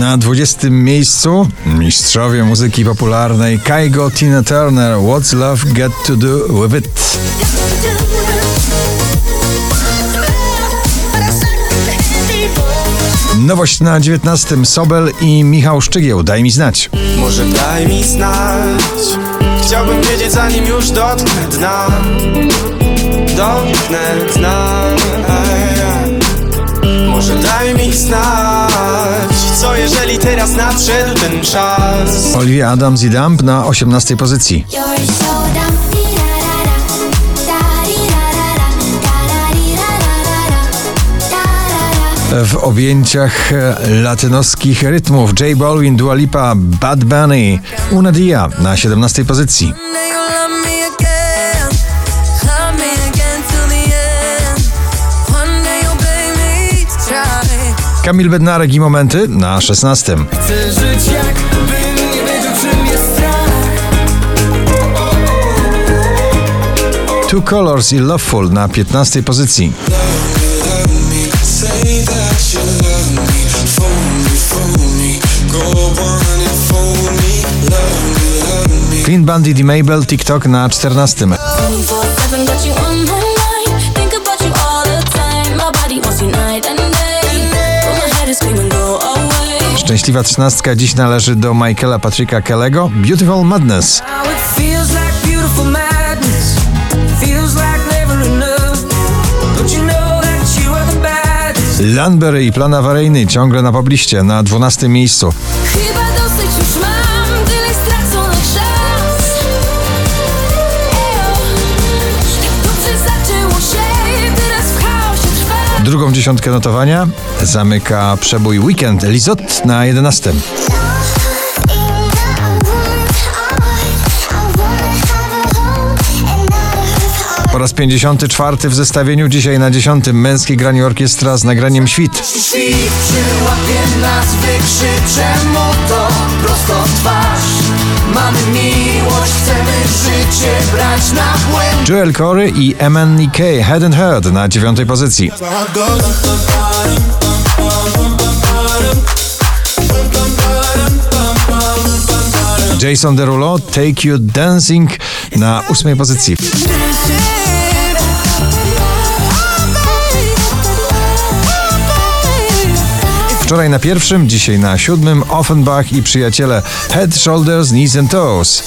Na 20 miejscu mistrzowie muzyki popularnej Kaigo Tina Turner What's Love Got to Do With It. Nowość na 19 Sobel i Michał Szczygieł. Daj mi znać. Może daj mi znać. Chciałbym wiedzieć zanim już dotknę dna. Dotknę dna. Może daj mi znać Jeżeli teraz nadszedł ten czas Olivia Adams i Dump na 18 pozycji. W objęciach e, latynoskich rytmów J Balvin, Dua Lipa, Bad Bunny, Una Dia na 17 pozycji. Kamil Bednarek i Momenty na 16. Chcę żyć jakbym nie wiedział czym jest strach Two Colors i Loveful na 15 pozycji. Clean Bandit i Mabel, TikTok na 14. Szczęśliwa trzynastka dziś należy do Michaela Patricka Kellego, Beautiful Madness. Landberry i plan awaryjny ciągle na pobliście na 12 miejscu. Dziesiątkę notowania zamyka przebój Weekend Lizot na 11. Po raz 54 w zestawieniu dzisiaj na 10 męskie granie orkiestra z nagraniem Świt. Świt przyłapie nas, wykrzyczę mu to prosto w twarz Mamy miłość, Joel Corey i MNEK Head and Heart na 9 pozycji. Jason Derulo Take You Dancing na 8 pozycji. Wczoraj na pierwszym, dzisiaj na siódmym Offenbach i przyjaciele Head, Shoulders, Knees and Toes.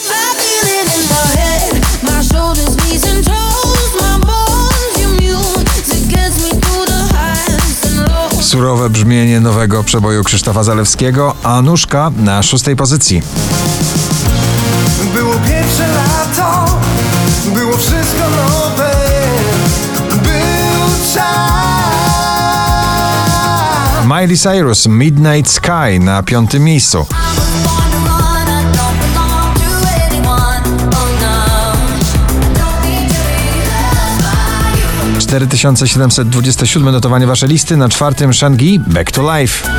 Surowe brzmienie nowego przeboju Krzysztofa Zalewskiego, a nóżka na szóstej pozycji. Było pierwsze lato, było wszystko nowe Był czas Miley Cyrus Midnight Sky na piątym miejscu. 4727 notowanie wasze listy, na czwartym Shangi Back to Life.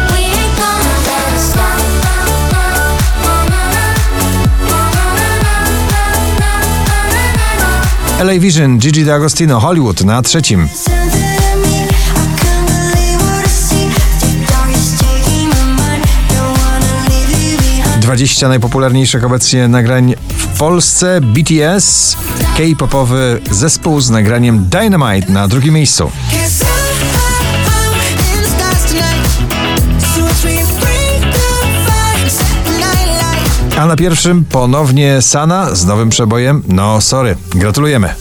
LA Vision Gigi D'Agostino Hollywood na trzecim. 20 najpopularniejszych obecnie nagrań w Polsce BTS, K-popowy zespół z nagraniem Dynamite na drugim miejscu. A na pierwszym ponownie Sana z nowym przebojem No Sorry. Gratulujemy.